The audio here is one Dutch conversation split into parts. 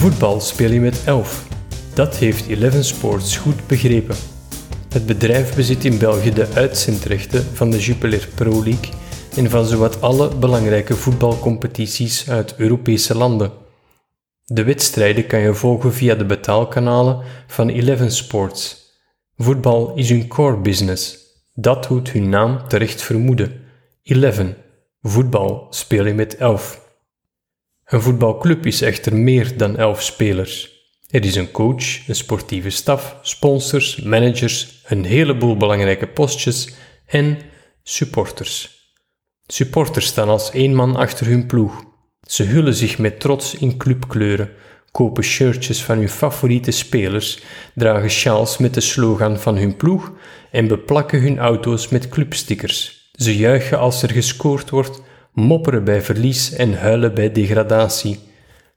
Voetbal speel je met 11. Dat heeft Eleven Sports goed begrepen. Het bedrijf bezit in België de uitzendrechten van de Jupiler Pro League en van zowat alle belangrijke voetbalcompetities uit Europese landen. De wedstrijden kan je volgen via de betaalkanalen van Eleven Sports. Voetbal is hun core business. Dat doet hun naam terecht vermoeden. Eleven. Voetbal speel je met elf. Een voetbalclub is echter meer dan elf spelers. Er is een coach, een sportieve staf, sponsors, managers, een heleboel belangrijke postjes en supporters. Supporters staan als één man achter hun ploeg. Ze hullen zich met trots in clubkleuren, kopen shirtjes van hun favoriete spelers, dragen sjaals met de slogan van hun ploeg en beplakken hun auto's met clubstickers. Ze juichen als er gescoord wordt, mopperen bij verlies en huilen bij degradatie.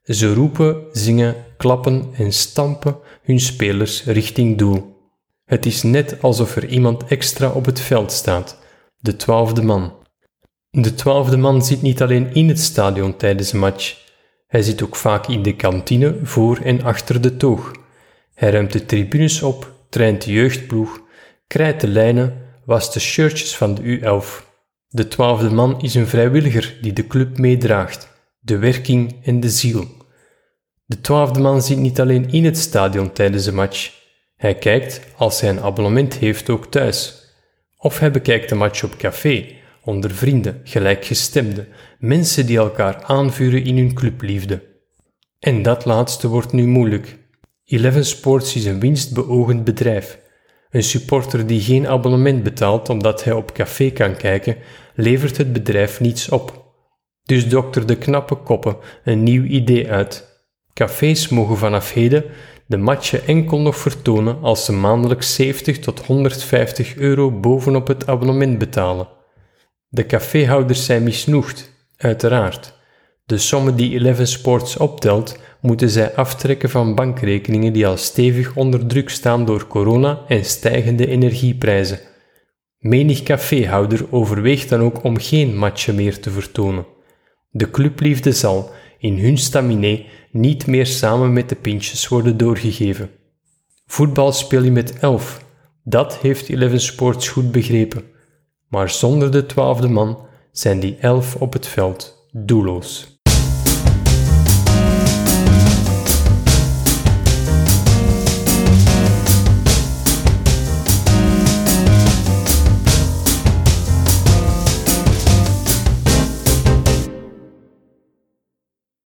Ze roepen, zingen, klappen en stampen hun spelers richting doel. Het is net alsof er iemand extra op het veld staat, de twaalfde man. De twaalfde man zit niet alleen in het stadion tijdens een match, hij zit ook vaak in de kantine voor en achter de toog. Hij ruimt de tribunes op, traint de jeugdploeg, krijt de lijnen, wast de shirtjes van de U11. De twaalfde man is een vrijwilliger die de club meedraagt, de werking en de ziel. De twaalfde man zit niet alleen in het stadion tijdens de match. Hij kijkt, als hij een abonnement heeft, ook thuis. Of hij bekijkt de match op café, onder vrienden, gelijkgestemden, mensen die elkaar aanvuren in hun clubliefde. En dat laatste wordt nu moeilijk. Eleven Sports is een winstbeogend bedrijf. Een supporter die geen abonnement betaalt omdat hij op café kan kijken, levert het bedrijf niets op. Dus dokter de knappe koppen een nieuw idee uit. Cafés mogen vanaf heden de matchen enkel nog vertonen als ze maandelijks 70 tot 150 euro bovenop het abonnement betalen. De caféhouders zijn misnoegd, uiteraard. De sommen die Eleven Sports optelt, moeten zij aftrekken van bankrekeningen die al stevig onder druk staan door corona en stijgende energieprijzen. Menig caféhouder overweegt dan ook om geen matchen meer te vertonen. De clubliefde zal, in hun staminé, niet meer samen met de pintjes worden doorgegeven. Voetbal speel je met elf. Dat heeft Eleven Sports goed begrepen. Maar zonder de twaalfde man zijn die elf op het veld doelloos.